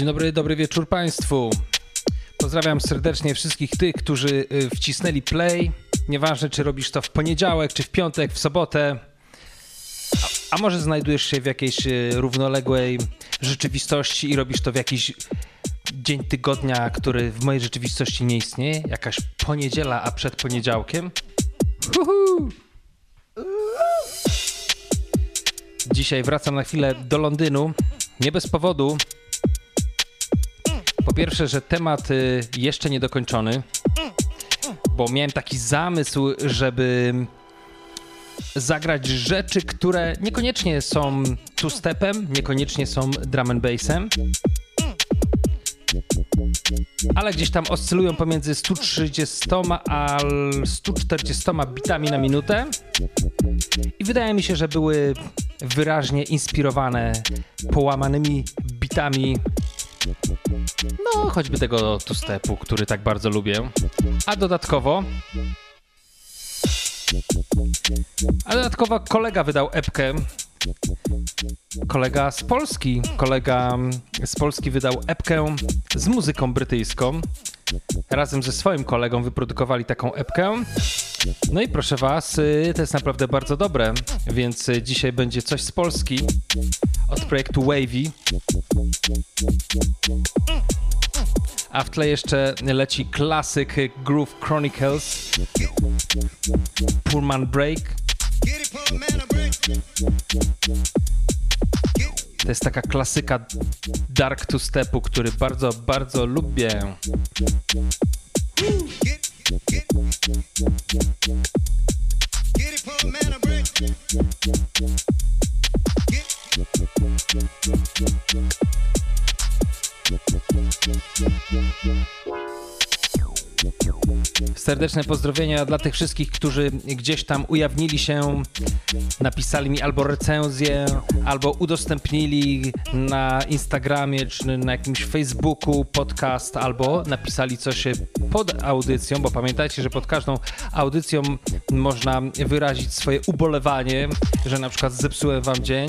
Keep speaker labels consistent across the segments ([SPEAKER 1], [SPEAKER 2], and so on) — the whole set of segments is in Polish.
[SPEAKER 1] Dzień dobry, dobry wieczór Państwu. Pozdrawiam serdecznie wszystkich tych, którzy y, wcisnęli play. Nieważne, czy robisz to w poniedziałek, czy w piątek, w sobotę. A, a może znajdujesz się w jakiejś y, równoległej rzeczywistości i robisz to w jakiś dzień tygodnia, który w mojej rzeczywistości nie istnieje. Jakaś poniedziela, a przed poniedziałkiem. Uhu. Dzisiaj wracam na chwilę do Londynu. Nie bez powodu. Po pierwsze, że temat y, jeszcze nie dokończony, bo miałem taki zamysł, żeby zagrać rzeczy, które niekoniecznie są two-stepem, niekoniecznie są drum and bassem, ale gdzieś tam oscylują pomiędzy 130 a 140 bitami na minutę. I wydaje mi się, że były wyraźnie inspirowane połamanymi bitami no, choćby tego two-stepu, który tak bardzo lubię. A dodatkowo a dodatkowo kolega wydał epkę. Kolega z Polski, kolega z Polski wydał epkę z muzyką brytyjską. Razem ze swoim kolegą wyprodukowali taką epkę. No i proszę was, y, to jest naprawdę bardzo dobre, więc y, dzisiaj będzie coś z Polski od projektu Wavy. A w tle jeszcze leci klasyk Groove Chronicles Pullman Break. To jest taka klasyka dark to stepu, który bardzo, bardzo lubię. Get Serdeczne pozdrowienia dla tych wszystkich, którzy gdzieś tam ujawnili się, napisali mi albo recenzję, albo udostępnili na Instagramie czy na jakimś Facebooku podcast, albo napisali coś pod audycją, bo pamiętajcie, że pod każdą audycją można wyrazić swoje ubolewanie, że na przykład zepsułem wam dzień,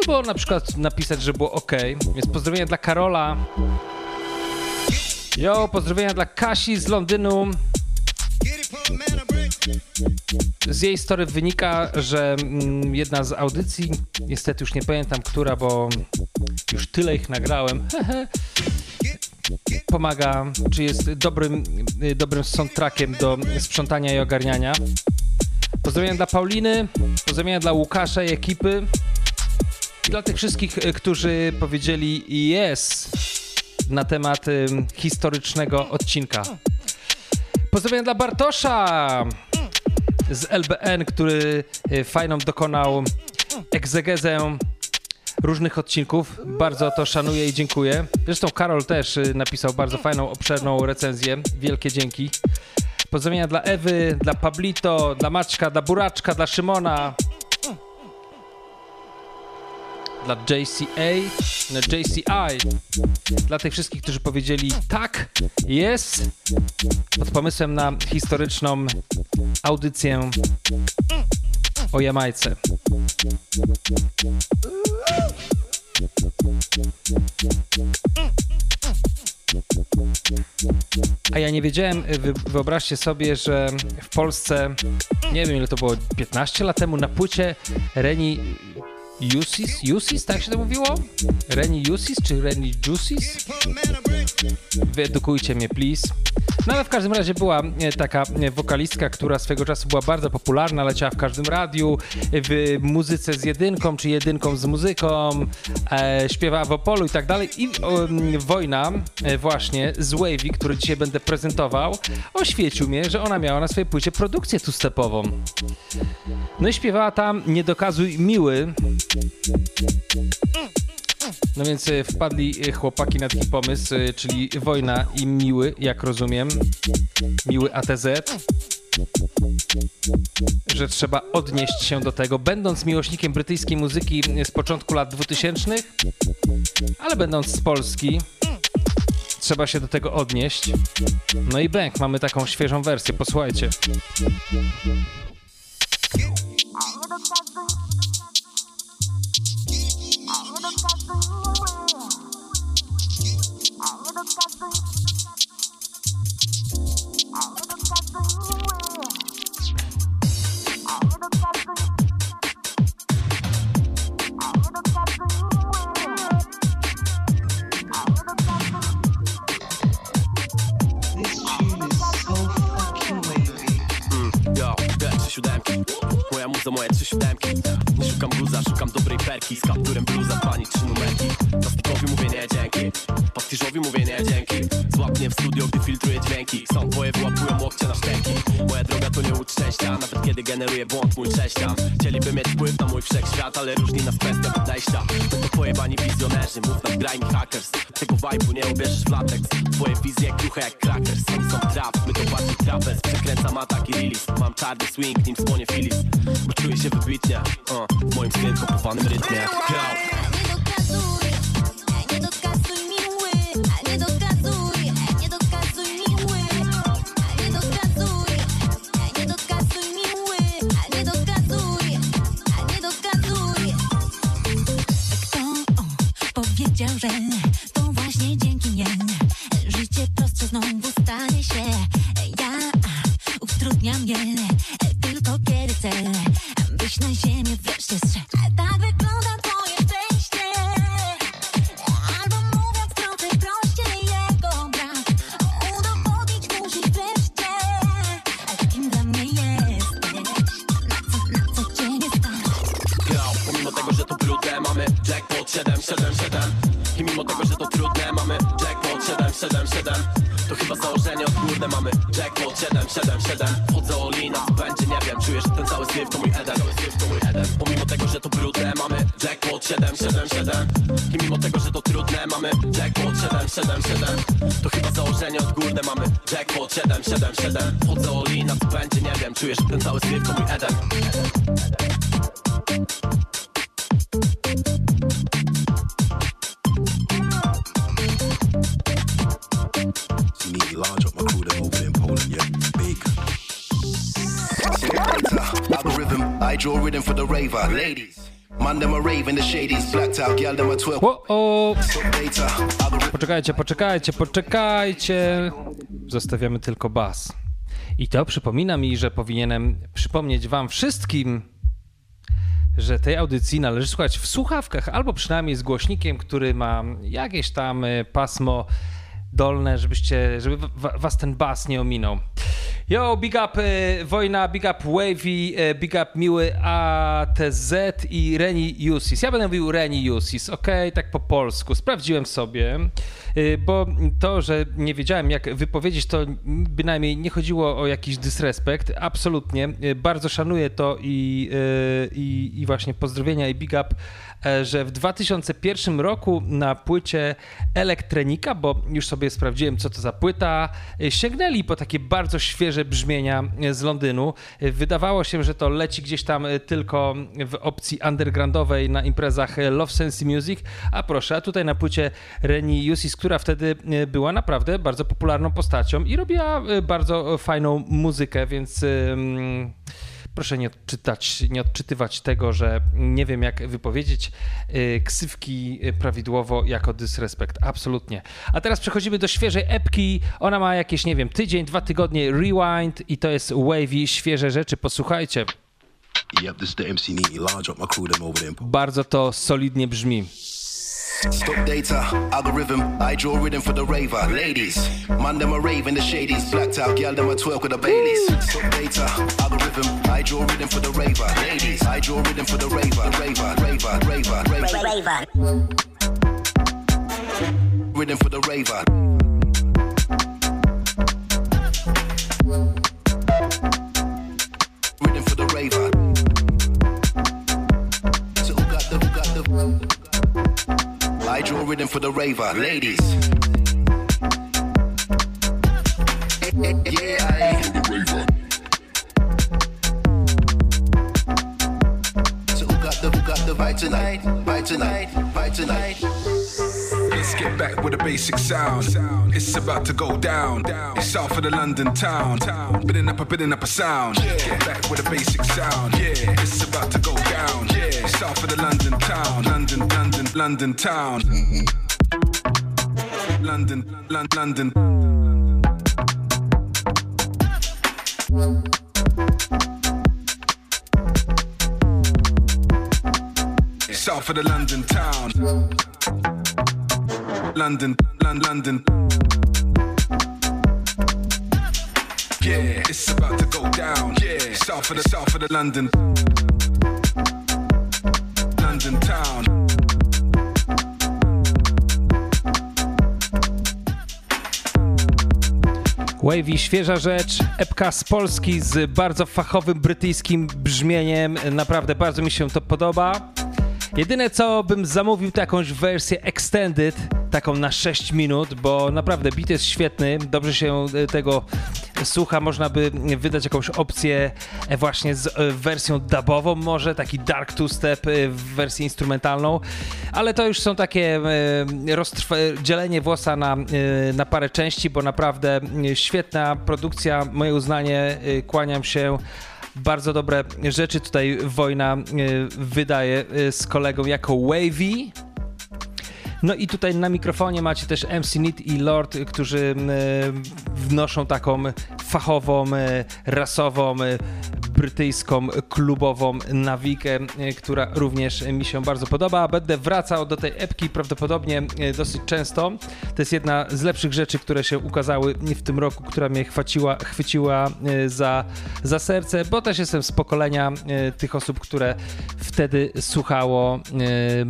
[SPEAKER 1] albo na przykład napisać, że było ok. Więc pozdrowienia dla Karola. Jo, pozdrowienia dla Kasi z Londynu. Z jej story wynika, że mm, jedna z audycji, niestety już nie pamiętam która, bo już tyle ich nagrałem, pomaga, czy jest dobrym, dobrym soundtrackiem do sprzątania i ogarniania. Pozdrowienia dla Pauliny, pozdrowienia dla Łukasza i ekipy. I dla tych wszystkich, którzy powiedzieli yes na temat historycznego odcinka. Pozdrowienia dla Bartosza z LBN, który y, fajną dokonał egzegezę różnych odcinków. Bardzo to szanuję i dziękuję. Zresztą Karol też y, napisał bardzo fajną, obszerną recenzję. Wielkie dzięki. Pozdrowienia dla Ewy, dla Pablito, dla Maczka, dla Buraczka, dla Szymona, dla JCA, JCI, dla tych wszystkich, którzy powiedzieli tak, jest, pod pomysłem na historyczną audycję o Jamajce. A ja nie wiedziałem, wyobraźcie sobie, że w Polsce, nie wiem ile to było, 15 lat temu na płycie Reni Jusis? Jusis, tak się to mówiło? Reni Jusis czy Reni Jusis? Wyedukujcie mnie, please. No ale w każdym razie była e, taka e, wokalistka, która swego czasu była bardzo popularna, leciała w każdym radiu, w muzyce z jedynką, czy jedynką z muzyką, e, śpiewała w Opolu i tak dalej. I e, wojna e, właśnie z Wavy, który dzisiaj będę prezentował, oświecił mnie, że ona miała na swojej płycie produkcję tu-stepową. No i śpiewała tam Nie dokazuj miły, no więc e, wpadli e, chłopaki na taki pomysł, e, czyli wojna i miły, jak rozumiem, miły ATZ, że trzeba odnieść się do tego, będąc miłośnikiem brytyjskiej muzyki z początku lat 2000, ale będąc z Polski, trzeba się do tego odnieść. No i bęk, mamy taką świeżą wersję, posłuchajcie.
[SPEAKER 2] To moje trzy siódemki. Szukam guza, szukam dobrej perki. Z kapturem bluza, pani trzy numerki. Plastikowi mówię nie dzięki. Pastiżowi mówię nie dzięki. Złap w studio, gdy filtruję dźwięki. Są twoje wyłapują łokcie na szczęki. Moja droga to nie szczęścia Nawet kiedy generuje błąd mój cześcian Chcieliby mieć wpływ na mój wszechświat Ale różni nas kwestia podejścia. To pojebani wizjonerzy Mów nam graj mi hackers. Tego vibe'u nie ubierzesz w latex. Twoje wizje kruche jak crackers. Są trap, my to bardziej trapez. Przekręcam atak i release. Mam czarny swing, nim słonie Phillies Bo czuję się wybitnie uh, W moim skrętkopowanym rytmie. Yo.
[SPEAKER 3] Powiedział, że to właśnie dzięki mnie Życie prostsze znowu stanie się. Ja utrudniam je Tylko kiedy chcę Byś na ziemię wreszcie zszedł. Tak wygląda
[SPEAKER 2] założenie odgórne mamy. Jackpot 777 Wchodzę all in, a co będzie nie wiem. Czuję, że ten cały syf to mój Eden. Pomimo tego, że to brudne mamy. Jackpot 777 I mimo tego, że to trudne mamy. Jackpot 777 To chyba założenie odgórne mamy. Jackpot 777 Wchodzę all in, a co będzie nie wiem. Czuję, że ten cały syf to mój Eden
[SPEAKER 4] draw rhythm for the raver, ladies. Man, them a rave in the shadies, blacked out, girl, them a twerk.
[SPEAKER 1] Poczekajcie, poczekajcie, poczekajcie. Zostawiamy tylko bas. I to przypomina mi, że powinienem przypomnieć wam wszystkim, że tej audycji należy słuchać w słuchawkach albo przynajmniej z głośnikiem, który ma jakieś tam y, pasmo dolne, żebyście, żeby wa- was ten bas nie ominął. Yo, big up y, Wojna, big up Wavy, y, big up Miły ATZ i Reni Jusis. Ja będę mówił Reni Jusis, ok, tak po polsku. Sprawdziłem sobie, y, bo to, że nie wiedziałem jak wypowiedzieć, to bynajmniej nie chodziło o jakiś dysrespekt, absolutnie. Bardzo szanuję to i, i, i właśnie pozdrowienia i big up, e, że w 2001 roku na płycie Elektronika, bo już sobie sprawdziłem, co to za płyta, y, sięgnęli po takie bardzo świeże brzmienia y, z Londynu. Wydawało się, że to leci gdzieś tam tylko w opcji undergroundowej na imprezach Love Sense Music, a proszę, a tutaj na płycie Reni Jusis, która wtedy była naprawdę bardzo popularną postacią i robiła bardzo fajną muzykę, więc... Proszę nie odczytać, nie odczytywać tego, że nie wiem jak wypowiedzieć y, ksywki y, prawidłowo jako dysrespekt. Absolutnie. A teraz przechodzimy do świeżej epki. Ona ma jakieś, nie wiem, tydzień, dwa tygodnie rewind i to jest wavy, świeże rzeczy. Posłuchajcie. Bardzo to solidnie brzmi.
[SPEAKER 4] Stop data, algorithm, I draw rhythm for the raver, ladies. Man, them a rave in the shadies, blacked out, girl, them a twerk with the Baileys. Stop data, algorithm, I draw rhythm for the raver, ladies. I draw rhythm for the raver, raver, raver, raver, raver. Rhythm for the raver. Rhythm for the raver. I draw rhythm for the raver, ladies. Yeah, I So who got the, who got the vibe tonight? Vibe tonight, vibe tonight.
[SPEAKER 5] Let's get back with a basic sound. It's about to go down. It's south of the London town. Bidding up a bidding up a sound. Get back with a basic sound. Yeah, it's about to go down. Yeah, south of the London town. London, London, London town. London, London, London. South of the London town. London, London. Yeah, it's about to go down. Yeah, south of the south of the London. London town.
[SPEAKER 1] Wavy, świeża rzecz, epka z Polski z bardzo fachowym brytyjskim brzmieniem. Naprawdę bardzo mi się to podoba. Jedyne co bym zamówił to jakąś wersję extended, taką na 6 minut, bo naprawdę beat jest świetny, dobrze się e, tego słucha, można by wydać jakąś opcję e, właśnie z e, wersją dubową może, taki dark two-step w wersję instrumentalną, ale to już są takie dzielenie włosa na, na parę części, bo naprawdę świetna produkcja, moje uznanie, kłaniam się. Bardzo dobre rzeczy tutaj Wojna wydaje z kolegą jako Wavy. No i tutaj na mikrofonie macie też MC Nit i Lord, którzy e, wnoszą taką fachową, rasową, brytyjską, klubową nawikę, e, która również mi się bardzo podoba. Będę wracał do tej epki prawdopodobnie e, dosyć często. To jest jedna z lepszych rzeczy, które się ukazały w tym roku, która mnie chwyciła, chwyciła e, za, za serce, bo też jestem z pokolenia tych osób, które wtedy słuchało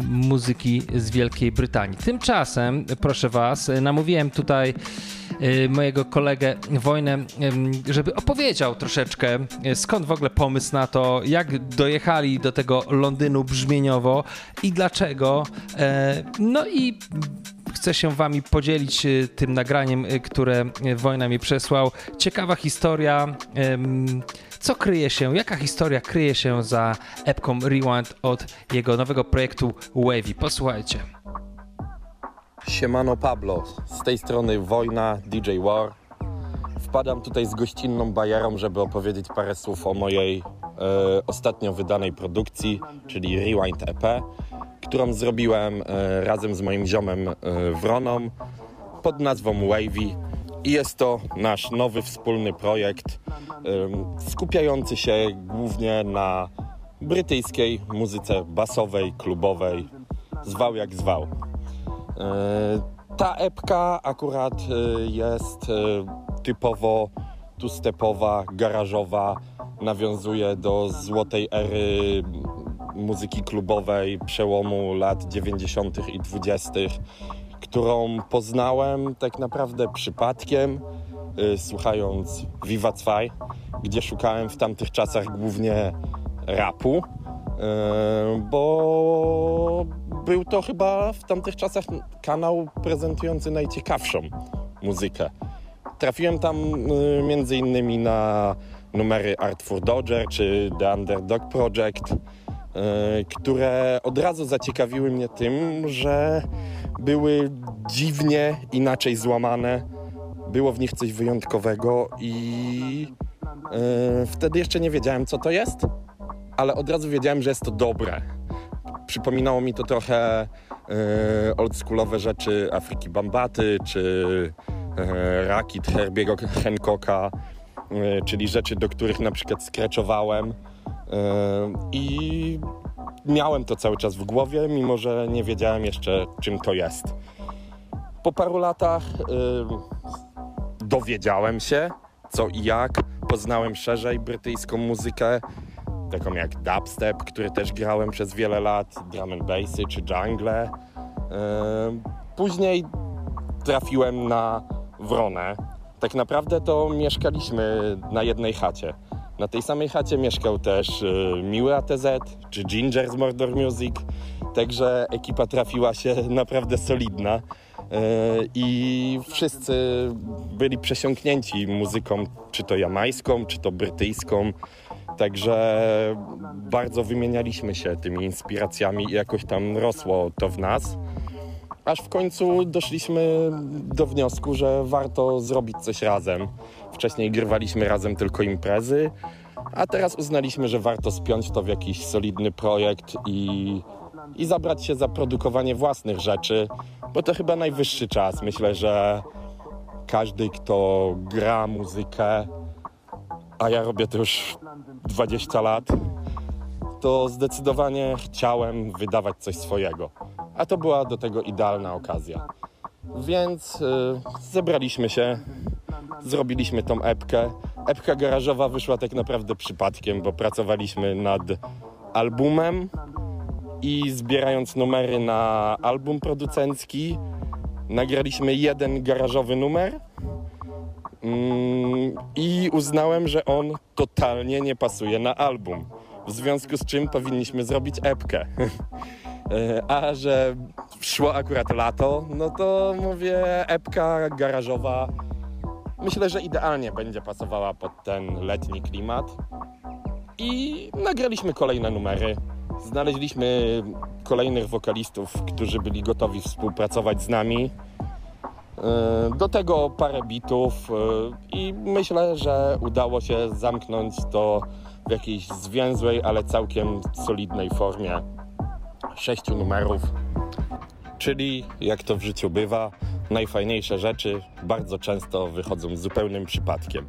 [SPEAKER 1] muzyki z Wielkiej Brytanii. Tymczasem, proszę Was, namówiłem tutaj mojego kolegę Wojnę, żeby opowiedział troszeczkę, y, skąd w ogóle pomysł na to, jak dojechali do tego Londynu brzmieniowo i dlaczego. E, no i chcę się wami podzielić y, tym nagraniem, które Wojna mi przesłał. Ciekawa historia. Co kryje się, jaka historia kryje się za epką Rewind od jego nowego projektu Wavy? Posłuchajcie.
[SPEAKER 6] Siemano Pablo, z tej strony Wojna, DJ War. Wpadam tutaj z gościnną bajerą, żeby opowiedzieć parę słów o mojej e, ostatnio wydanej produkcji, czyli Rewind EP, którą zrobiłem e, razem z moim ziomem e, Wroną pod nazwą Wavy. I jest to nasz nowy wspólny projekt skupiający się głównie na brytyjskiej muzyce basowej, klubowej, zwał jak zwał. E, ta epka akurat e, jest e, typowo tu-stepowa, garażowa, nawiązuje do złotej ery muzyki klubowej przełomu lat 90. i 20., którą poznałem tak naprawdę przypadkiem, słuchając Viva 2, gdzie szukałem w tamtych czasach głównie rapu, bo był to chyba w tamtych czasach kanał prezentujący najciekawszą muzykę. Trafiłem tam y, między innymi na numery Art for Dodger czy The Underdog Project, y, które od razu zaciekawiły mnie tym, że były dziwnie inaczej złamane. Było w nich coś wyjątkowego i y, wtedy jeszcze nie wiedziałem, co to jest, ale od razu wiedziałem, że jest to dobre Przypominało mi to trochę e, oldschoolowe rzeczy Afryki Bambaty, czy e, Rakit Herbiego Hancocka, e, czyli rzeczy, do których na przykład skreczowałem i miałem to cały czas w głowie, mimo że nie wiedziałem jeszcze czym to jest. Po paru latach dowiedziałem się co i jak, poznałem szerzej brytyjską muzykę, taką jak dubstep, który też grałem przez wiele lat, drum and bassy czy jungle. Później trafiłem na Wronę. Tak naprawdę to mieszkaliśmy na jednej chacie. Na tej samej chacie mieszkał też e, Miły ATZ czy Ginger z Mordor Music, także ekipa trafiła się naprawdę solidna e, i wszyscy byli przesiąknięci muzyką, czy to jamańską, czy to brytyjską. Także bardzo wymienialiśmy się tymi inspiracjami i jakoś tam rosło to w nas. Aż w końcu doszliśmy do wniosku, że warto zrobić coś razem. Wcześniej grywaliśmy razem tylko imprezy, a teraz uznaliśmy, że warto spiąć to w jakiś solidny projekt i, i zabrać się za produkowanie własnych rzeczy, bo to chyba najwyższy czas. Myślę, że każdy, kto gra muzykę, a ja robię to już 20 lat, to zdecydowanie chciałem wydawać coś swojego. A to była do tego idealna okazja. Więc y, zebraliśmy się, zrobiliśmy tą epkę. Epka garażowa wyszła tak naprawdę przypadkiem, bo pracowaliśmy nad albumem i zbierając numery na album producencki, nagraliśmy jeden garażowy numer i uznałem, że on totalnie nie pasuje na album. W związku z czym powinniśmy zrobić epkę. E, A że szło akurat lato, no to mówię, epka garażowa myślę, że idealnie będzie pasowała pod ten letni klimat. I nagraliśmy kolejne numery. Znaleźliśmy kolejnych wokalistów, którzy byli gotowi współpracować z nami. E, Do tego parę bitów e, i myślę, że udało się zamknąć to w jakiejś zwięzłej, ale całkiem solidnej formie sześciu numerów. Czyli jak to w życiu bywa, najfajniejsze rzeczy bardzo często wychodzą zupełnym przypadkiem.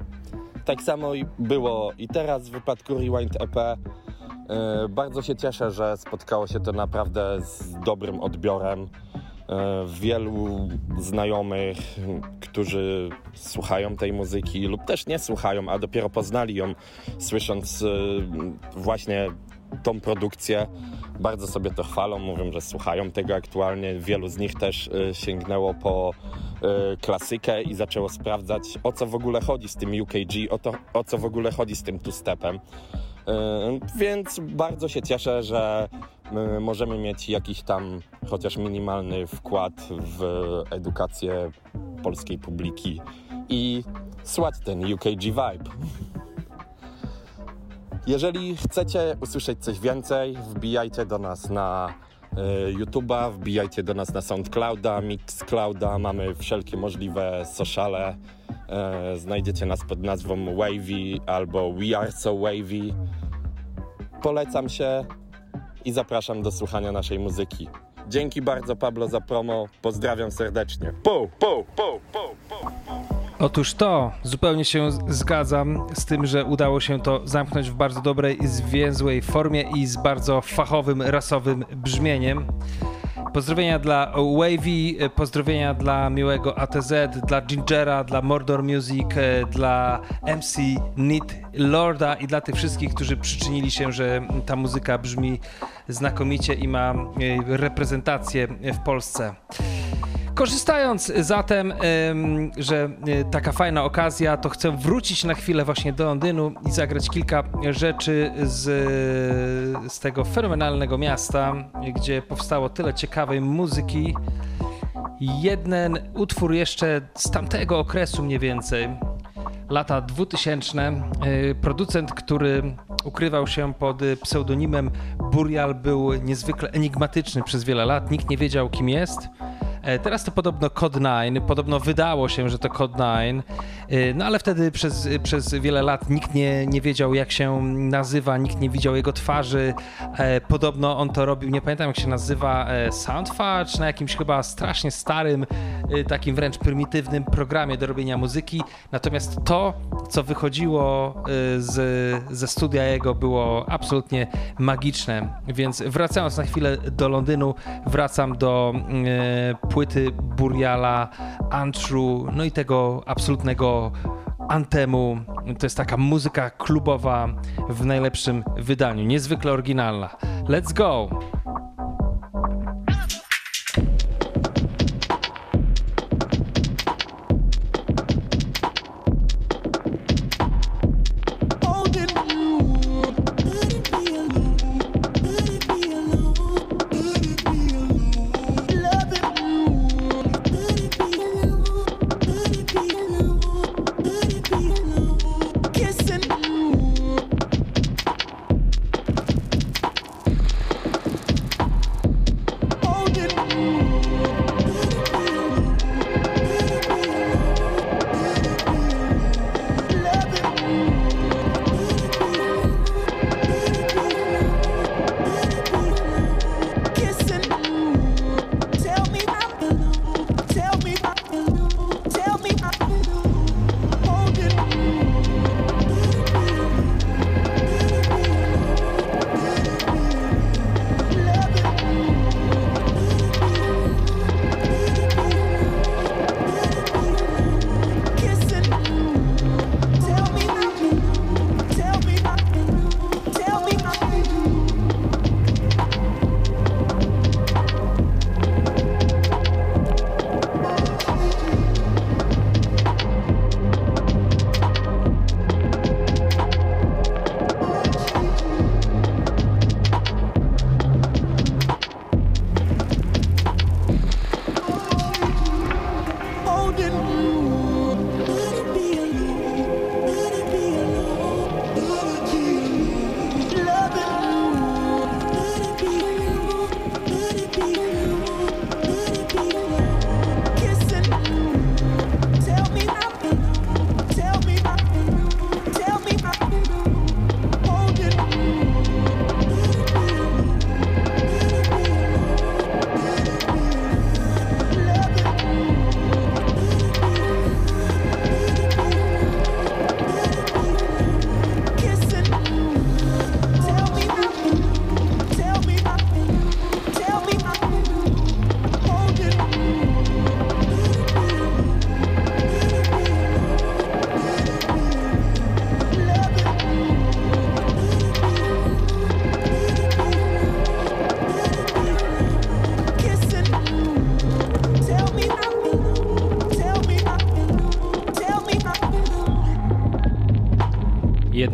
[SPEAKER 6] Tak samo było i teraz w wypadku Rewind EP. E, Bardzo się cieszę, że spotkało się to naprawdę z dobrym odbiorem. E, Wielu znajomych, którzy słuchają tej muzyki lub też nie słuchają, a dopiero poznali ją słysząc e, właśnie tą produkcję, bardzo sobie to chwalą, mówią, że słuchają tego aktualnie. Wielu z nich też e, sięgnęło po klasykę i zaczęło sprawdzać, o co w ogóle chodzi z tym UKG, o, to, o co w ogóle chodzi z tym two-stepem. Więc bardzo się cieszę, że możemy mieć jakiś tam chociaż minimalny wkład w edukację polskiej publiki i słać ten UKG vibe. Jeżeli chcecie usłyszeć coś więcej, wbijajcie do nas na e, YouTube'a, wbijajcie do nas na SoundClouda, Mixclouda, mamy wszelkie możliwe sociale. E, znajdziecie nas pod nazwą Wavy albo We Are So Wavy. Polecam się i zapraszam do słuchania naszej muzyki. Dzięki bardzo Pablo za promo. Pozdrawiam serdecznie. Pu, pu, pu, pu.
[SPEAKER 1] Otóż to, zupełnie się zgadzam z tym, że udało się to zamknąć w bardzo dobrej, zwięzłej formie i z bardzo fachowym, rasowym brzmieniem. Pozdrowienia dla Wavy, pozdrowienia dla miłego ATZ, dla Gingera, dla Mordor Music, e, dla MC Nit Lorda i dla tych wszystkich, którzy przyczynili się, że ta muzyka brzmi znakomicie i ma e, reprezentację w Polsce. Korzystając zatem, em, że e, taka fajna okazja, to chcę wrócić na chwilę właśnie do Londynu i zagrać kilka rzeczy z, z tego fenomenalnego miasta, gdzie powstało tyle ciekawej muzyki. Jeden utwór jeszcze z tamtego okresu mniej więcej, lata 2000. e, Producent, który ukrywał się pod pseudonimem Burial, był niezwykle enigmatyczny przez wiele lat. Nikt nie wiedział, kim jest. E, Teraz to podobno Code 9, podobno wydało się, że to Code 9, e, no ale wtedy przez, przez wiele lat nikt nie, nie wiedział jak się nazywa, nikt nie widział jego twarzy. E, Podobno on to robił, nie pamiętam jak się nazywa, Soundfudge, na jakimś chyba strasznie starym, takim wręcz prymitywnym programie do robienia muzyki. Natomiast to, co wychodziło z, ze studia jego było absolutnie magiczne. Więc wracając na chwilę do Londynu, wracam do e, płyty Buriala, Antru, no i tego absolutnego antemu. To jest taka muzyka klubowa w najlepszym wydaniu, niezwykle oryginalna. Let's go!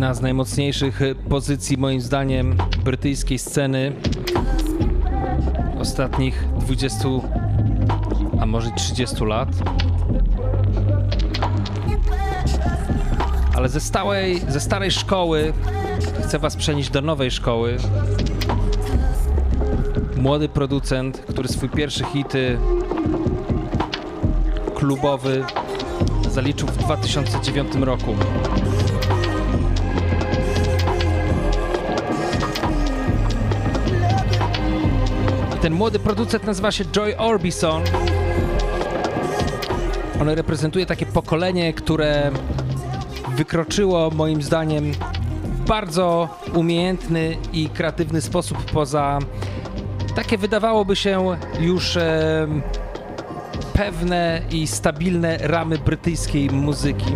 [SPEAKER 1] Jedna z najmocniejszych pozycji, moim zdaniem, brytyjskiej sceny ostatnich 20, a może 30 lat. Ale ze, stałej, ze starej szkoły chcę Was przenieść do nowej szkoły. Młody producent, który swój pierwszy hity klubowy zaliczył w 2009 roku. Ten młody producent nazywa się Joy Orbison. On reprezentuje takie pokolenie, które wykroczyło moim zdaniem w bardzo umiejętny i kreatywny sposób poza takie wydawałoby się już e, pewne i stabilne ramy brytyjskiej muzyki.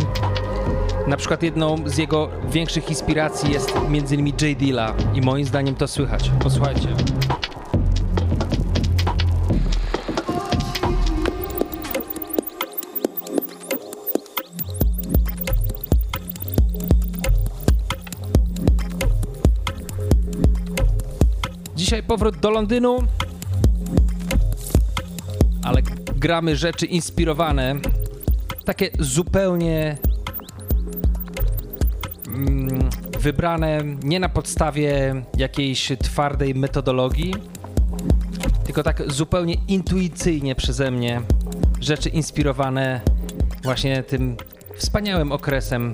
[SPEAKER 1] Na przykład jedną z jego większych inspiracji jest m.in. J. Dilla i moim zdaniem to słychać. Posłuchajcie. Powrót do Londynu, ale gramy rzeczy inspirowane, takie zupełnie mm, wybrane nie na podstawie jakiejś twardej metodologii, tylko tak zupełnie intuicyjnie przeze mnie rzeczy inspirowane właśnie tym wspaniałym okresem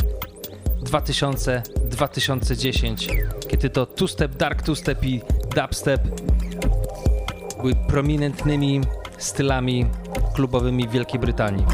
[SPEAKER 1] 2000-2010, kiedy to two-step, dark two-step i dubstep były prominentnymi stylami klubowymi w Wielkiej Brytanii.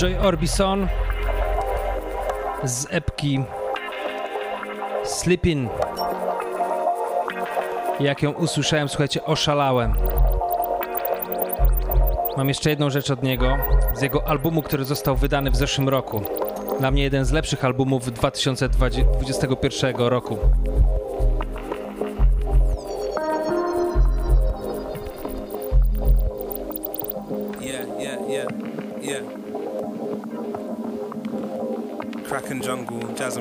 [SPEAKER 1] Joy Orbison z epki Sleeping. Jak ją usłyszałem, słuchajcie, oszalałem. Mam jeszcze jedną rzecz od niego, z jego albumu, który został wydany w zeszłym roku. Dla mnie jeden z lepszych albumów 2021 roku.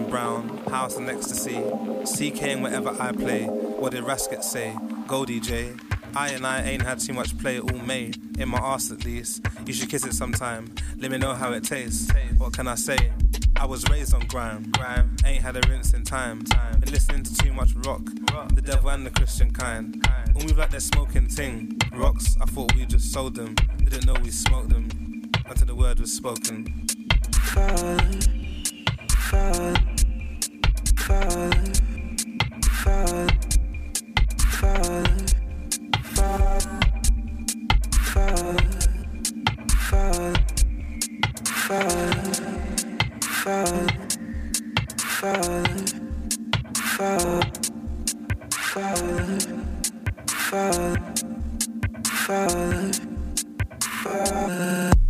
[SPEAKER 7] Brown, House and Ecstasy, CK and whatever I play. What did Rasket say? Go DJ. I and I ain't had too much play all May, in my ass at least. You should kiss it sometime. Let me know how it tastes. What can I say? I was raised on grime. Grime ain't had a rinse in time. Time been listening to too much rock. The devil and the Christian kind. All move like they're smoking ting. Rocks, I thought we just sold them. Didn't know we smoked them until the word was spoken. Fun, fun, fall Father, Father.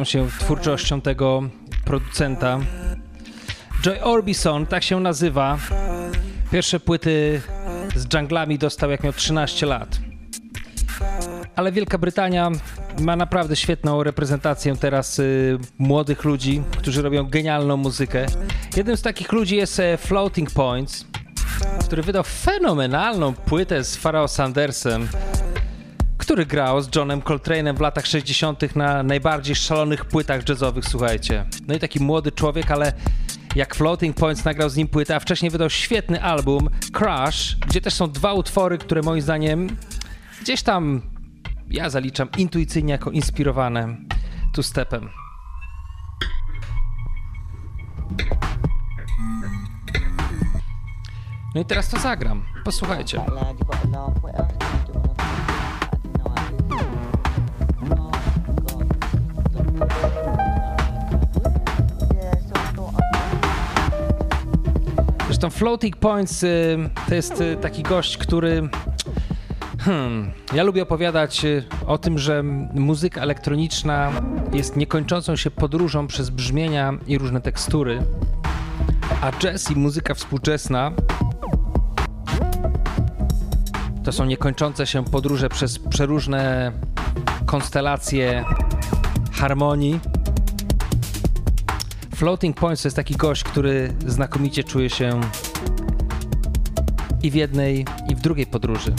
[SPEAKER 1] Jaram się twórczością tego producenta. Joy Orbison, tak się nazywa. Pierwsze płyty z dżunglami dostał jak miał 13 lat. Ale Wielka Brytania ma naprawdę świetną reprezentację teraz y, młodych ludzi, którzy robią genialną muzykę. Jednym z takich ludzi jest e, Floating Points, który wydał fenomenalną płytę z Pharrell Sandersem który grał z Johnem Coltrane'em w latach 60. na najbardziej szalonych płytach jazzowych, słuchajcie. No i taki młody człowiek, ale jak Floating Points nagrał z nim płytę, a wcześniej wydał świetny album Crash, gdzie też są dwa utwory, które moim zdaniem gdzieś tam ja zaliczam intuicyjnie jako inspirowane tu stepem. No i teraz to zagram. Posłuchajcie. Zresztą Floating Points y, to jest y, taki gość, który. Hmm, ja lubię opowiadać y, o tym, że muzyka elektroniczna jest niekończącą się podróżą przez brzmienia i różne tekstury, a jazz i muzyka współczesna to są niekończące się podróże przez przeróżne konstelacje harmonii Floating Points to jest taki gość, który znakomicie czuje się i w jednej, i w drugiej podróży.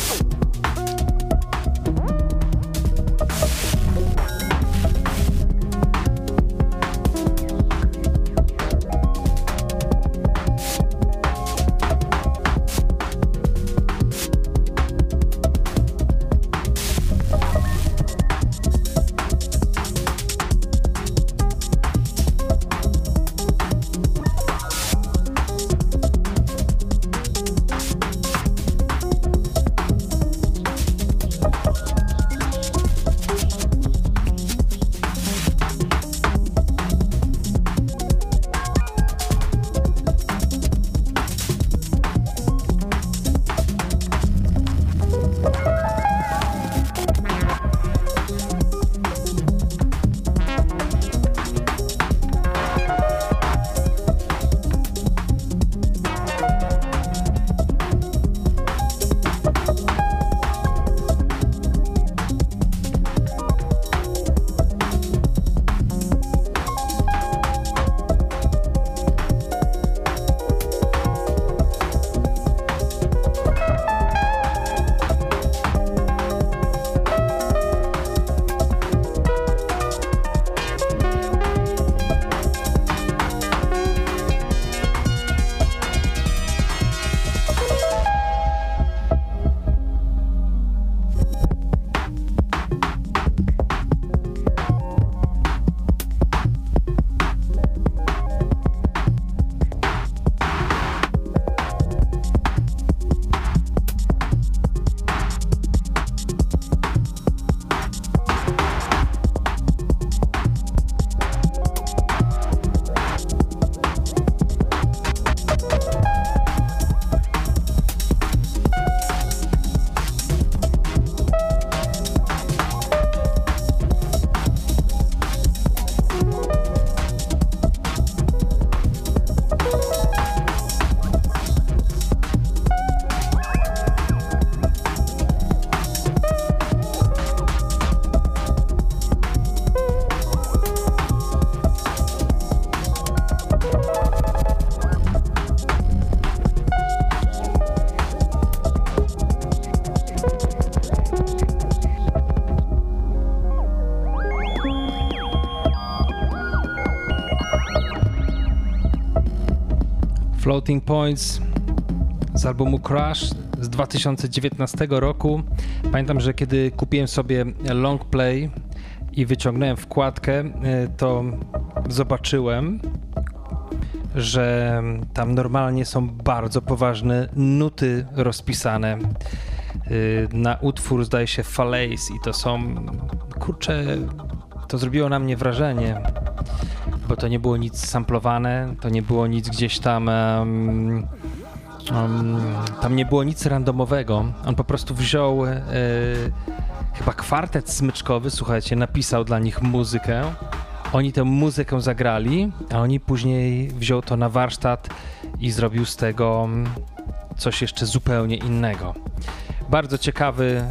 [SPEAKER 1] Floating Points z albumu Crash z 2019 roku. Pamiętam, że kiedy kupiłem sobie long play i wyciągnąłem wkładkę, e, to zobaczyłem, że tam normalnie są bardzo poważne nuty rozpisane y, na utwór, zdaje się, Falaise i to są, kurczę, to zrobiło na mnie wrażenie, bo to nie było nic samplowane, to nie było nic gdzieś tam... Um, um, tam nie było nic randomowego. On po prostu wziął y, chyba kwartet smyczkowy, słuchajcie, napisał dla nich muzykę oni tę muzykę zagrali, a oni później wziął to na warsztat i zrobił z tego coś jeszcze zupełnie innego. Bardzo ciekawy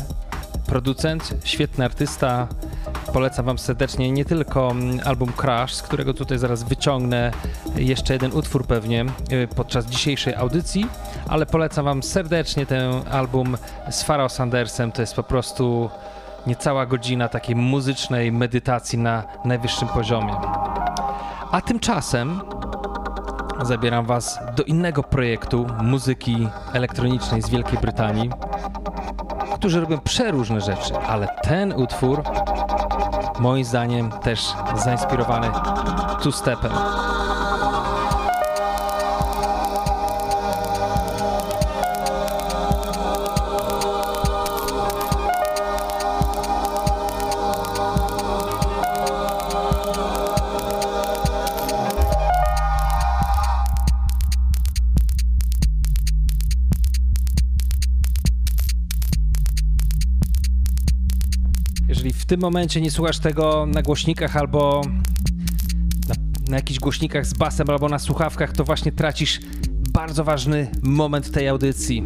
[SPEAKER 1] producent, świetny artysta. Polecam Wam serdecznie nie tylko mm, album Crash, z którego tutaj zaraz wyciągnę jeszcze jeden utwór pewnie y, podczas dzisiejszej audycji, ale polecam Wam serdecznie ten album z Pharoah Sandersem. To jest po prostu niecała godzina takiej muzycznej medytacji na najwyższym poziomie. A tymczasem zabieram Was do innego projektu muzyki elektronicznej z Wielkiej Brytanii, którzy robią przeróżne rzeczy, ale ten utwór moim zdaniem też zainspirowany two-stepem. Tym momencie nie słuchasz tego na głośnikach albo na, na jakichś głośnikach z basem albo na słuchawkach, to właśnie tracisz bardzo ważny moment tej audycji.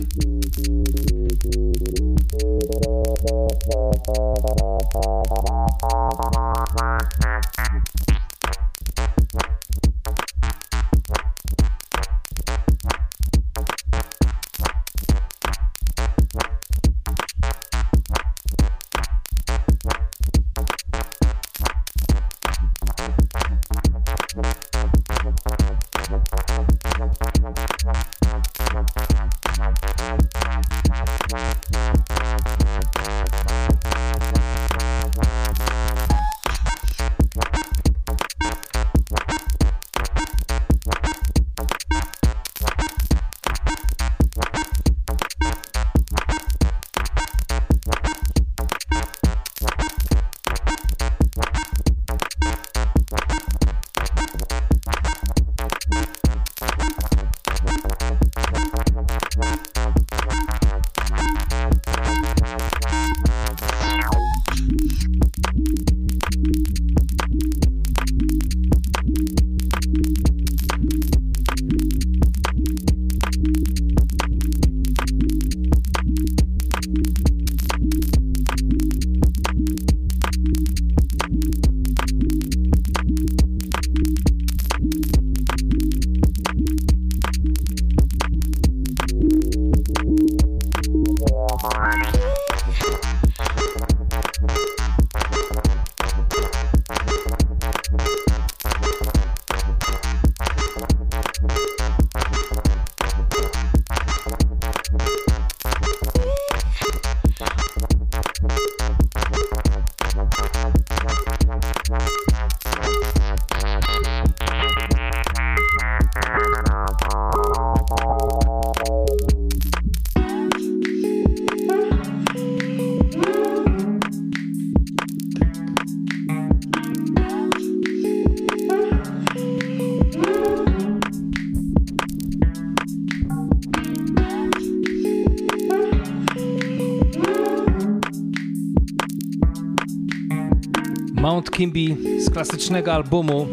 [SPEAKER 1] Kimby z klasycznego albumu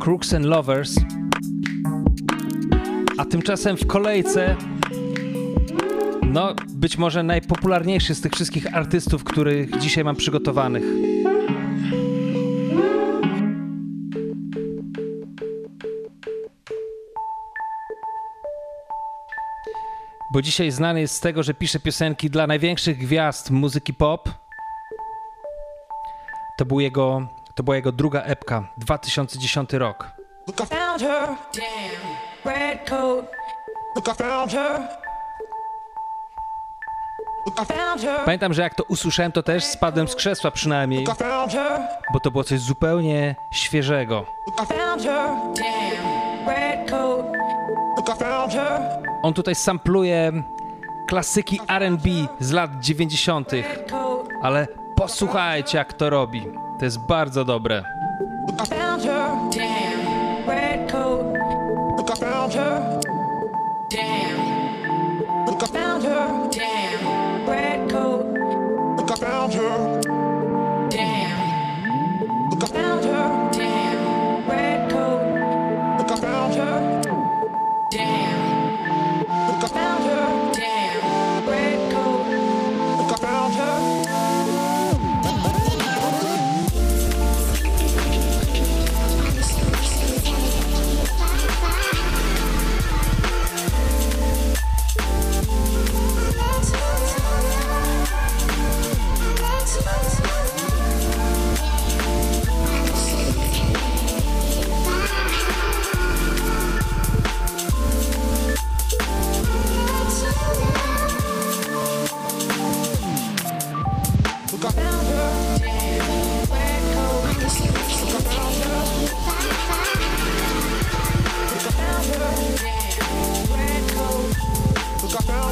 [SPEAKER 1] Crooks and Lovers. A tymczasem w kolejce no, być może najpopularniejszy z tych wszystkich artystów, których dzisiaj mam przygotowanych. Bo dzisiaj znany jest z tego, że pisze piosenki dla największych gwiazd muzyki pop to, był jego, to była jego druga epka, 2010 rok.
[SPEAKER 8] Look, I found her. Damn. Red coat. Look, I found her.
[SPEAKER 1] Pamiętam, że jak to usłyszałem, to też spadłem z krzesła przynajmniej, bo to było coś zupełnie świeżego. On tutaj sampluje klasyki R&B z lat 90.,
[SPEAKER 8] Red coat.
[SPEAKER 1] ale posłuchajcie jak to robi. To jest bardzo dobre.
[SPEAKER 8] Found her.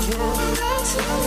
[SPEAKER 8] Look,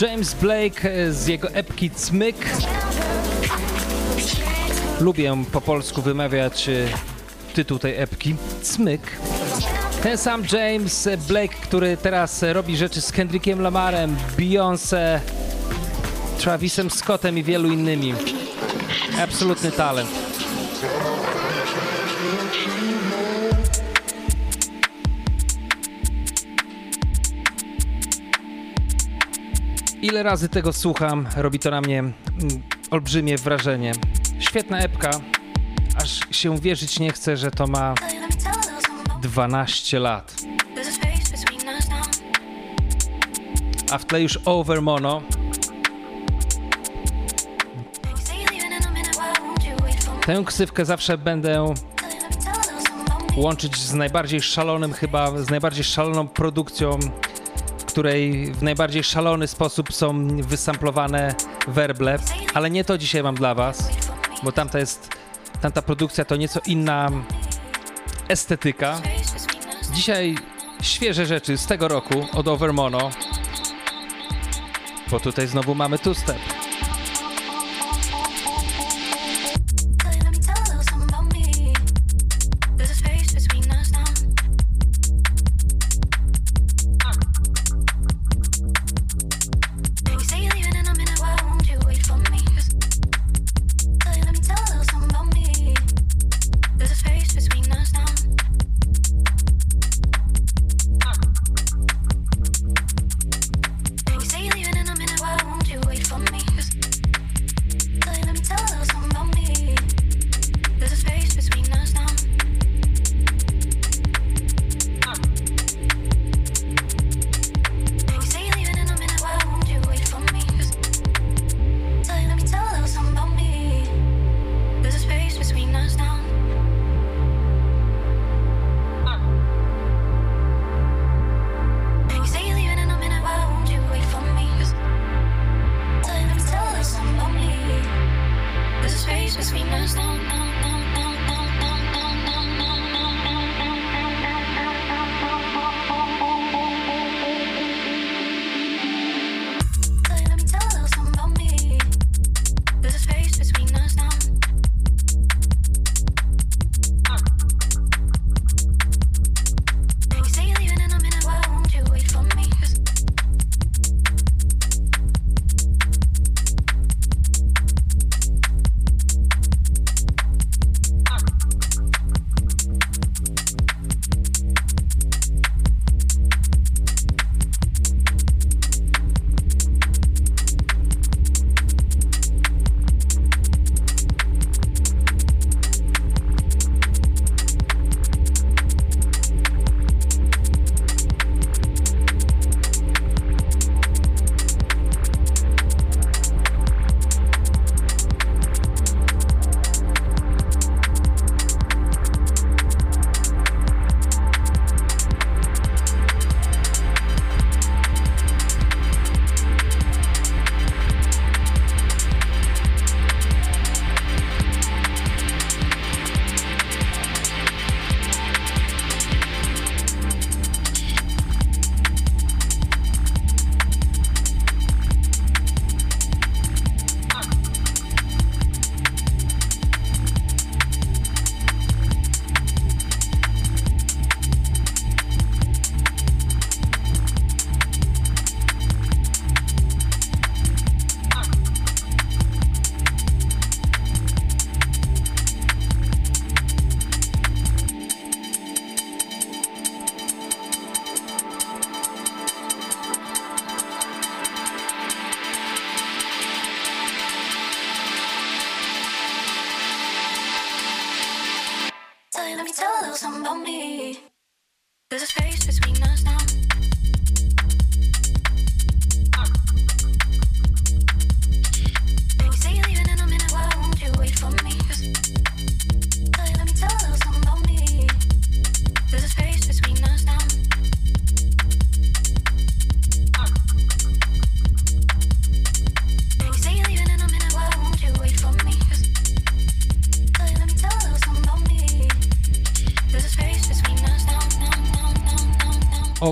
[SPEAKER 1] James Blake e, z jego epki Cmyk. Lubię po polsku wymawiać e, tytuł tej epki Cmyk. Ten sam James Blake, który teraz robi rzeczy z Kendrickiem Lamarem, Beyoncé, Travisem Scottem i wielu innymi. Absolutny talent. Ile razy tego słucham, robi to na mnie mm, olbrzymie wrażenie. Świetna epka, aż się wierzyć nie chce, że to ma 12 lat. A w tle już Over Mono. Tę ksywkę zawsze będę łączyć z najbardziej szalonym, chyba z najbardziej szaloną produkcją, której w najbardziej szalony sposób są wysamplowane werble, ale nie to dzisiaj mam dla was, bo tamta jest, tamta produkcja to nieco inna estetyka. Dzisiaj świeże rzeczy z tego roku od Overmono, bo tutaj znowu mamy two-step.
[SPEAKER 9] Wait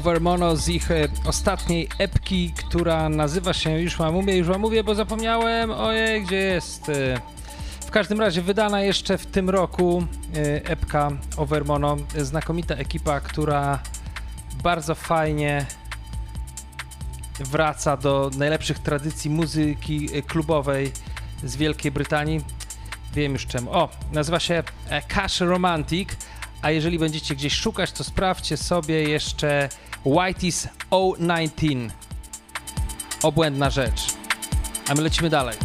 [SPEAKER 1] Overmono z ich e, ostatniej epki, która nazywa się, już wam mówię, już wam mówię, bo zapomniałem, ojej, gdzie jest... e, W każdym razie wydana jeszcze w tym roku e, epka Overmono, znakomita ekipa, która bardzo fajnie wraca do najlepszych tradycji muzyki klubowej z Wielkiej Brytanii. Wiem już czemu. O, nazywa się Cash Romantic, a jeżeli będziecie gdzieś szukać, to sprawdźcie sobie jeszcze Whitey's 019. Obłędna rzecz. A my lecimy dalej.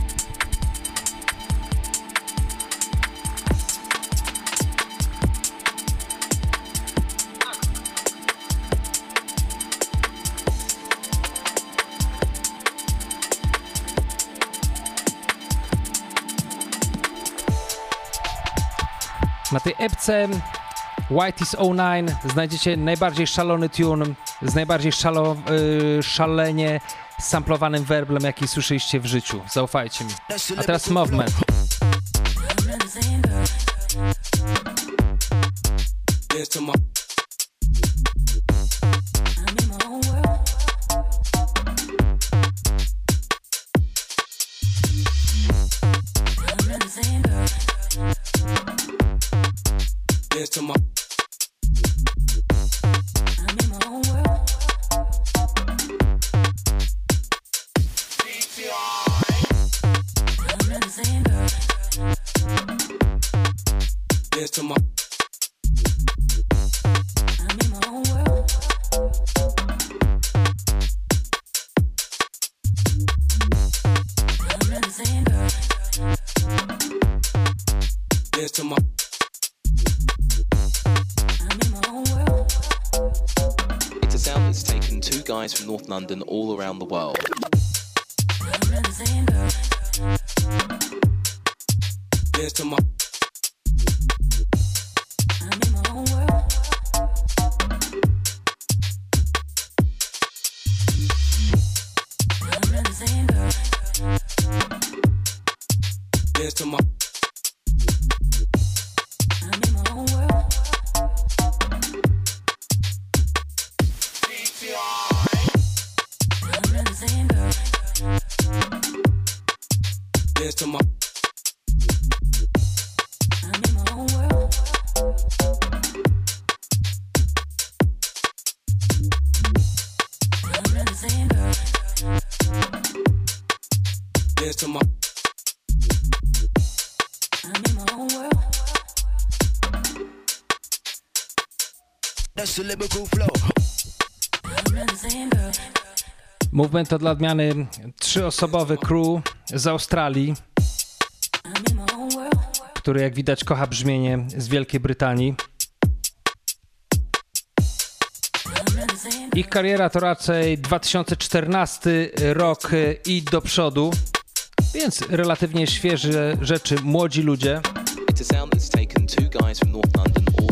[SPEAKER 1] Na tej epce Whitey's 09 znajdziecie najbardziej szalony tune z najbardziej szalo, y, szalenie samplowanym werblem, jaki słyszeliście w życiu. Zaufajcie mi. A teraz Movement.
[SPEAKER 2] To
[SPEAKER 1] Movement to dla odmiany trzyosobowy crew z Australii, który jak widać kocha brzmienie z Wielkiej Brytanii. Ich kariera to raczej 2014 rok i do przodu, więc relatywnie świeże rzeczy, młodzi ludzie.
[SPEAKER 9] It's a sound that's taken two guys from North London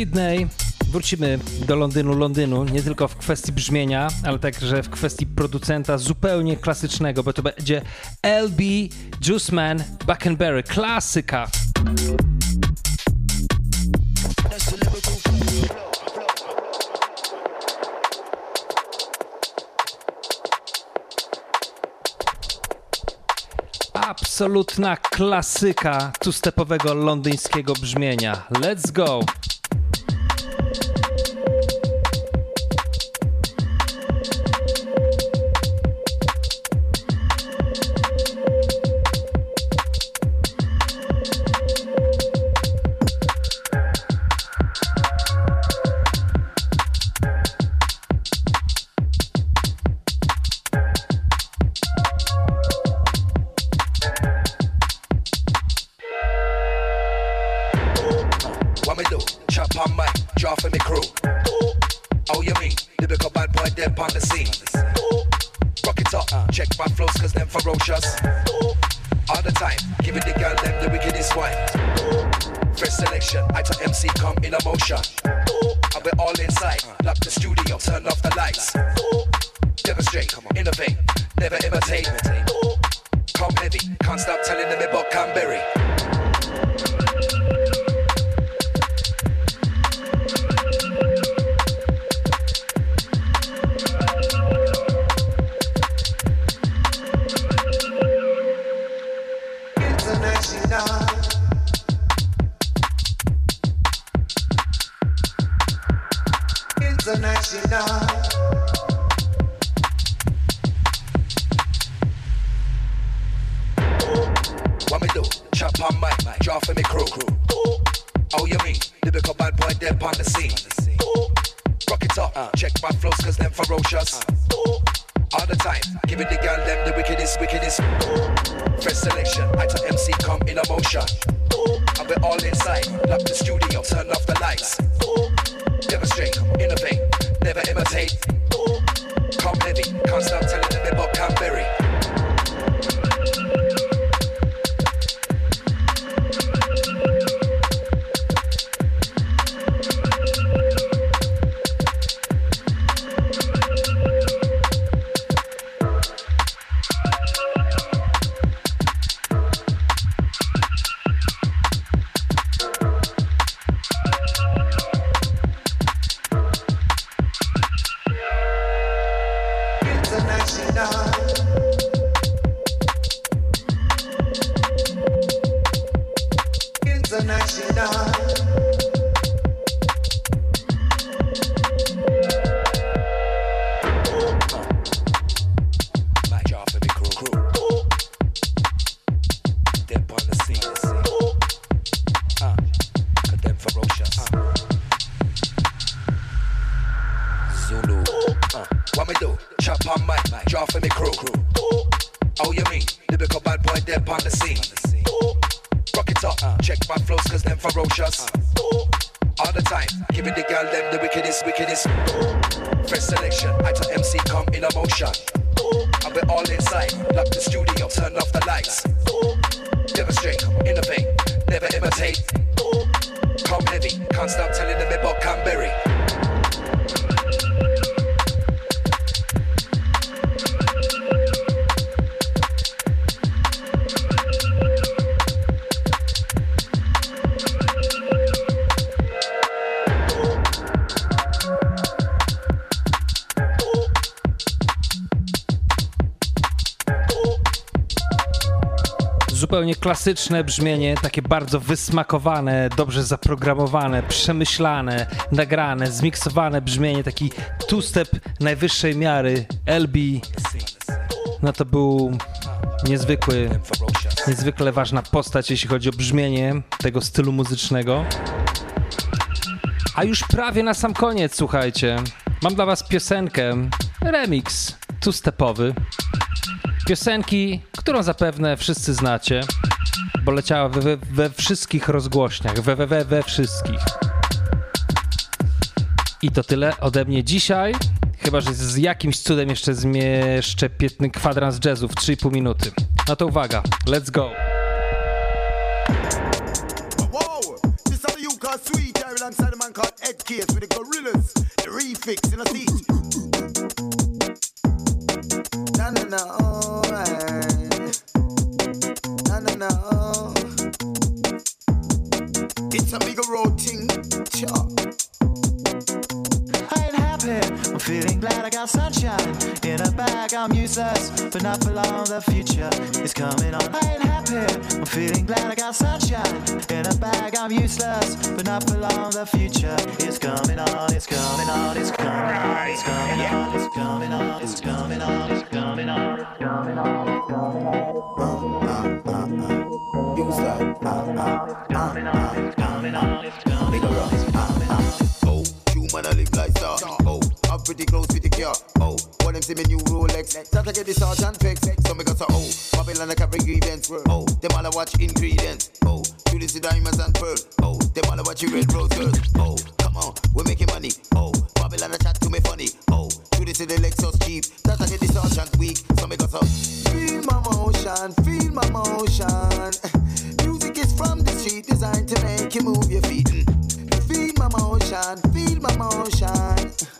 [SPEAKER 1] Sydney wrócimy do Londynu, Londynu, nie tylko w kwestii brzmienia, ale także w kwestii producenta zupełnie klasycznego, bo to będzie LB Juiceman Buckenberry, klasyka. Absolutna klasyka two-stepowego londyńskiego brzmienia. Let's go! Klasyczne brzmienie, takie bardzo wysmakowane, dobrze zaprogramowane, przemyślane, nagrane, zmiksowane brzmienie, taki two-step najwyższej miary. LB, no to był niezwykły, niezwykle ważna postać, jeśli chodzi o brzmienie tego stylu muzycznego. A już prawie na sam koniec, słuchajcie, mam dla was piosenkę, remix two-stepowy. Piosenki, którą zapewne wszyscy znacie, bo leciała we, we, wszystkich rozgłośniach, we, we, we, we wszystkich. I to tyle ode mnie dzisiaj. Chyba, że z jakimś cudem jeszcze zmieszczę piętny kwadrans jazzu w 3,5 minuty. No to uwaga, let's go.
[SPEAKER 10] Whoa, No, no, no. It's a big road thing.
[SPEAKER 11] Chop feeling glad I got sunshine in a bag. I'm useless, but not for long. The future is coming on. I ain't happy. I'm feeling glad I got sunshine in a bag. I'm useless, but not for long. The future is coming on. It's coming on. It's coming on. It's coming on. It's coming on. It's coming on. It's coming on. It's coming on. It's coming on.
[SPEAKER 10] You start, ah ah ah ah.
[SPEAKER 11] It's coming on. It's coming
[SPEAKER 10] Big
[SPEAKER 11] on.
[SPEAKER 10] rock, ah ah. Oh, human I live like star. Oh, I'm pretty close with the car. Oh, what them see me new Rolex. Start to get the sergeant fix. So me got to oh, Babylon I carry grievance. Oh, them all I watch ingredients. Oh, to this diamonds and pearl. Oh, them all I watch you red rose girl. Oh, come Uh, we're making money. Oh, Babylon a chat to me funny. Oh, do this the Lexus Jeep. That I get the sergeant weak. So me got some. Feel my motion, feel my motion. Music is from the street, designed to make you move your feet. Feel my motion, feel my motion.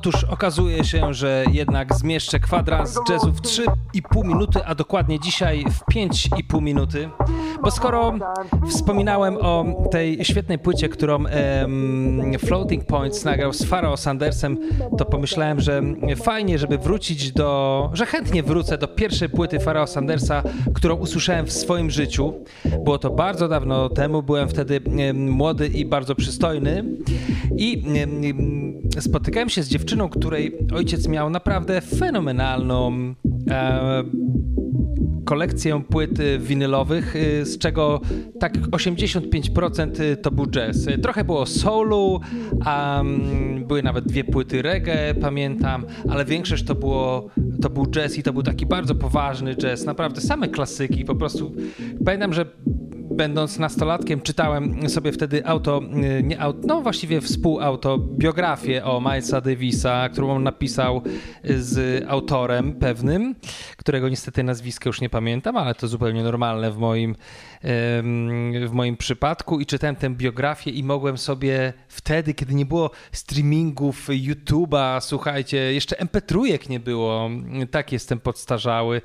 [SPEAKER 1] Otóż okazuje się, że jednak zmieszczę kwadrans jazzu w 3,5 minuty, a dokładnie dzisiaj w 5,5 minuty. Bo skoro wspominałem o tej świetnej płycie, którą em, Floating Points nagrał z Pharaoh Sandersem, to pomyślałem, że fajnie, żeby wrócić do, że chętnie wrócę do pierwszej płyty Pharaoh Sandersa, którą usłyszałem w swoim życiu. Było to bardzo dawno temu, byłem wtedy młody i bardzo przystojny i em, em, spotykałem się z dziewczyną, której ojciec miał naprawdę fenomenalną e, kolekcję płyt y, winylowych, y, z czego tak 85% to był jazz. Y, Trochę było soulu, mm, były nawet dwie płyty reggae, pamiętam, ale większość to, było, to był jazz i to był taki bardzo poważny jazz, naprawdę same klasyki, po prostu pamiętam, że będąc nastolatkiem, czytałem sobie wtedy auto, y, nie auto, no właściwie współautobiografię o Milesa Davisa, którą on napisał z autorem pewnym, którego niestety nazwiska już nie pamiętam, ale to zupełnie normalne w moim, w moim przypadku. I czytałem tę biografię i mogłem sobie wtedy, kiedy nie było streamingów YouTube'a, słuchajcie, jeszcze MP3 nie było, tak jestem podstarzały,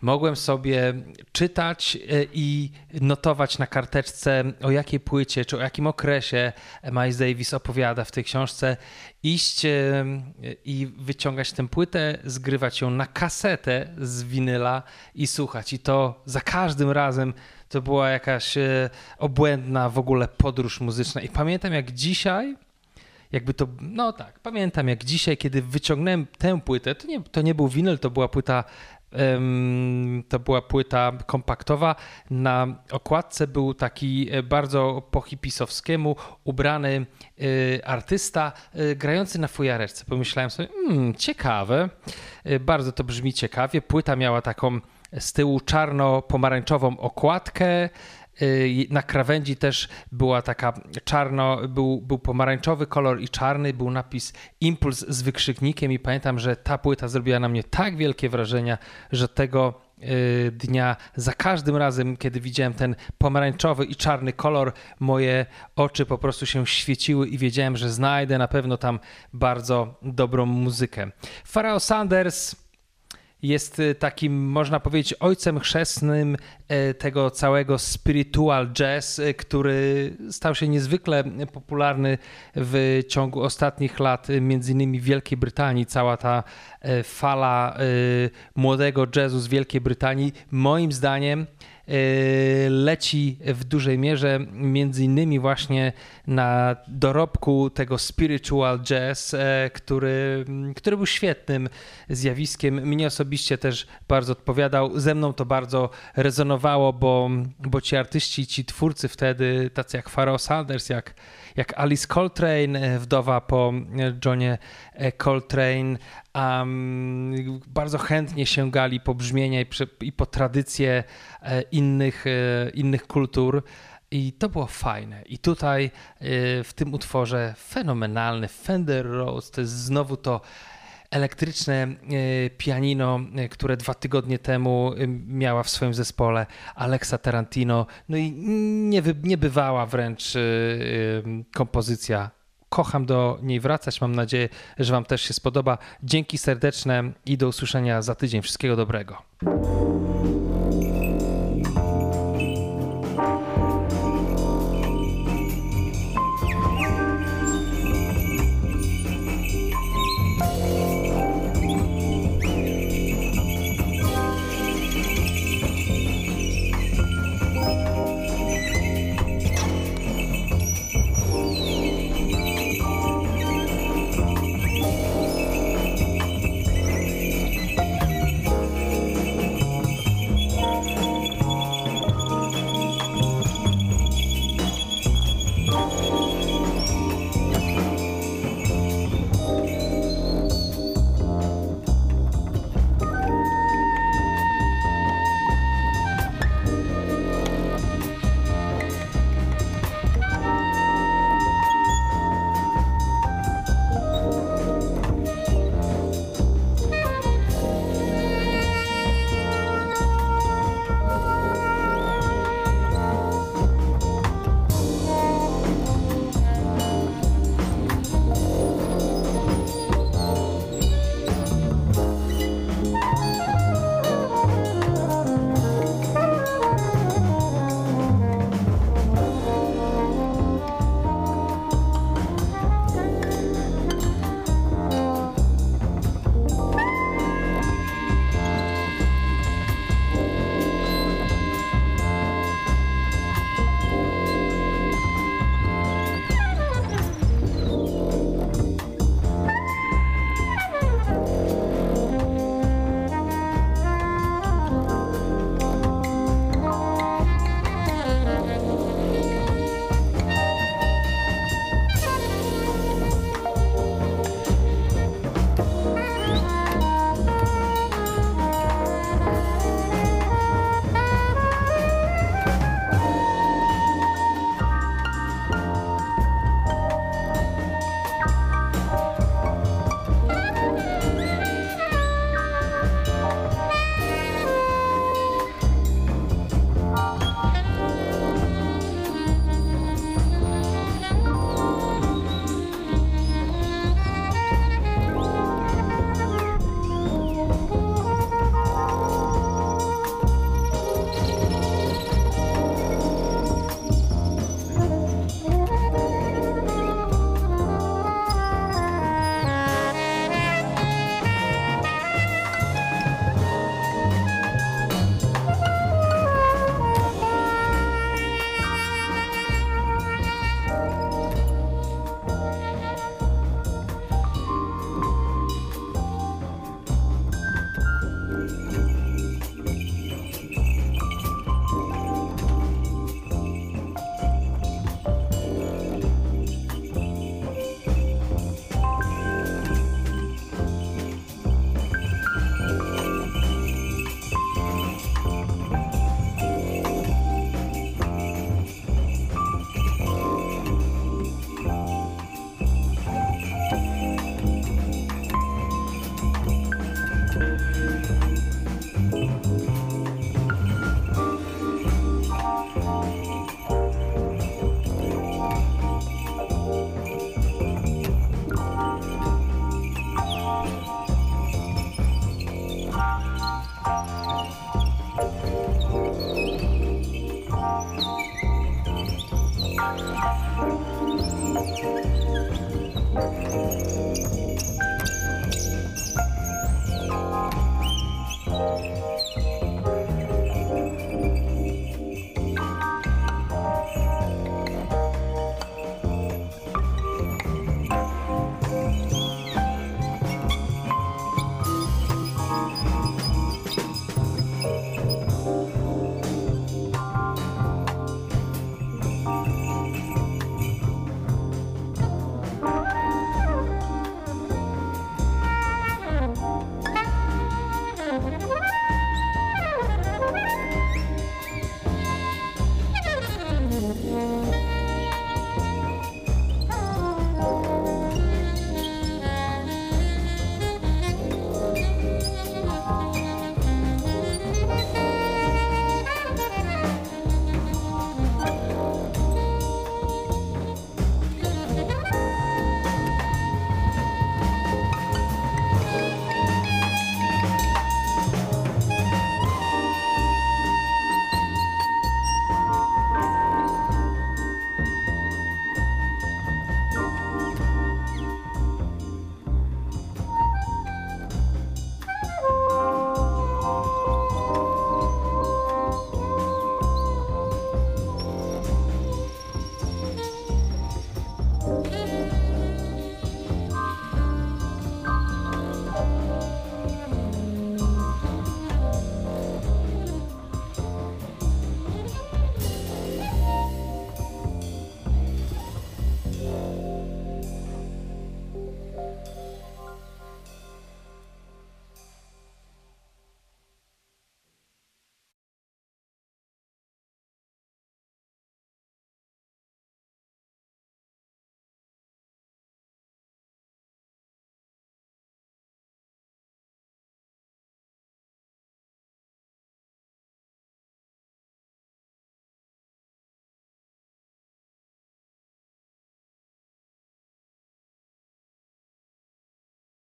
[SPEAKER 1] mogłem sobie czytać e, i notować na karteczce, o jakiej płycie czy o jakim okresie Miles Davis opowiada w tej książce, iść e, i wyciągać tę płytę, zgrywać ją na kasetę z winyla i słuchać. I to za każdym razem to była jakaś e, obłędna w ogóle podróż muzyczna. I pamiętam jak dzisiaj jakby to, no tak, pamiętam jak dzisiaj, kiedy wyciągnąłem tę płytę, to nie, to nie był winyl, to była płyta to była płyta kompaktowa. Na okładce był taki e, bardzo po hipisowskiemu ubrany e, artysta e, grający na fujareczce. Pomyślałem sobie, hmm, ciekawe, bardzo to brzmi ciekawie. Płyta miała taką z tyłu czarno-pomarańczową okładkę. Y, Na krawędzi też była taka czarno, był, był pomarańczowy kolor i czarny, był napis Impuls z wykrzyknikiem i pamiętam, że ta płyta zrobiła na mnie tak wielkie wrażenie, że tego y, dnia za każdym razem, kiedy widziałem ten pomarańczowy i czarny kolor, moje oczy po prostu się świeciły i wiedziałem, że znajdę na pewno tam bardzo dobrą muzykę. Pharrell Sanders jest y, takim, można powiedzieć, ojcem chrzestnym e, tego całego spiritual jazz, e, który stał się niezwykle popularny w ciągu ostatnich lat, e, między innymi w Wielkiej Brytanii. Cała ta fala młodego jazzu z Wielkiej Brytanii, moim zdaniem, leci w dużej mierze między innymi właśnie na dorobku tego spiritual jazz, e, który, który był świetnym zjawiskiem. Mnie osobiście też bardzo odpowiadał. Ze mną to bardzo rezonowało, bo, bo ci artyści, ci twórcy wtedy, tacy jak Pharoah Sanders, jak, jak Alice Coltrane, e, wdowa po e, Johnie e, Coltrane, um, bardzo chętnie sięgali po brzmienia i, i po tradycje innych, innych kultur. I to było fajne. I tutaj w tym utworze fenomenalny Fender Rhodes, to jest znowu to elektryczne e, pianino, e, które dwa tygodnie temu e, miała w swoim zespole Alexa Tarantino. No i niewy, niebywała wręcz kompozycja. Kocham do niej wracać. Mam nadzieję, że Wam też się spodoba. Dzięki serdeczne i do usłyszenia za tydzień. Wszystkiego dobrego.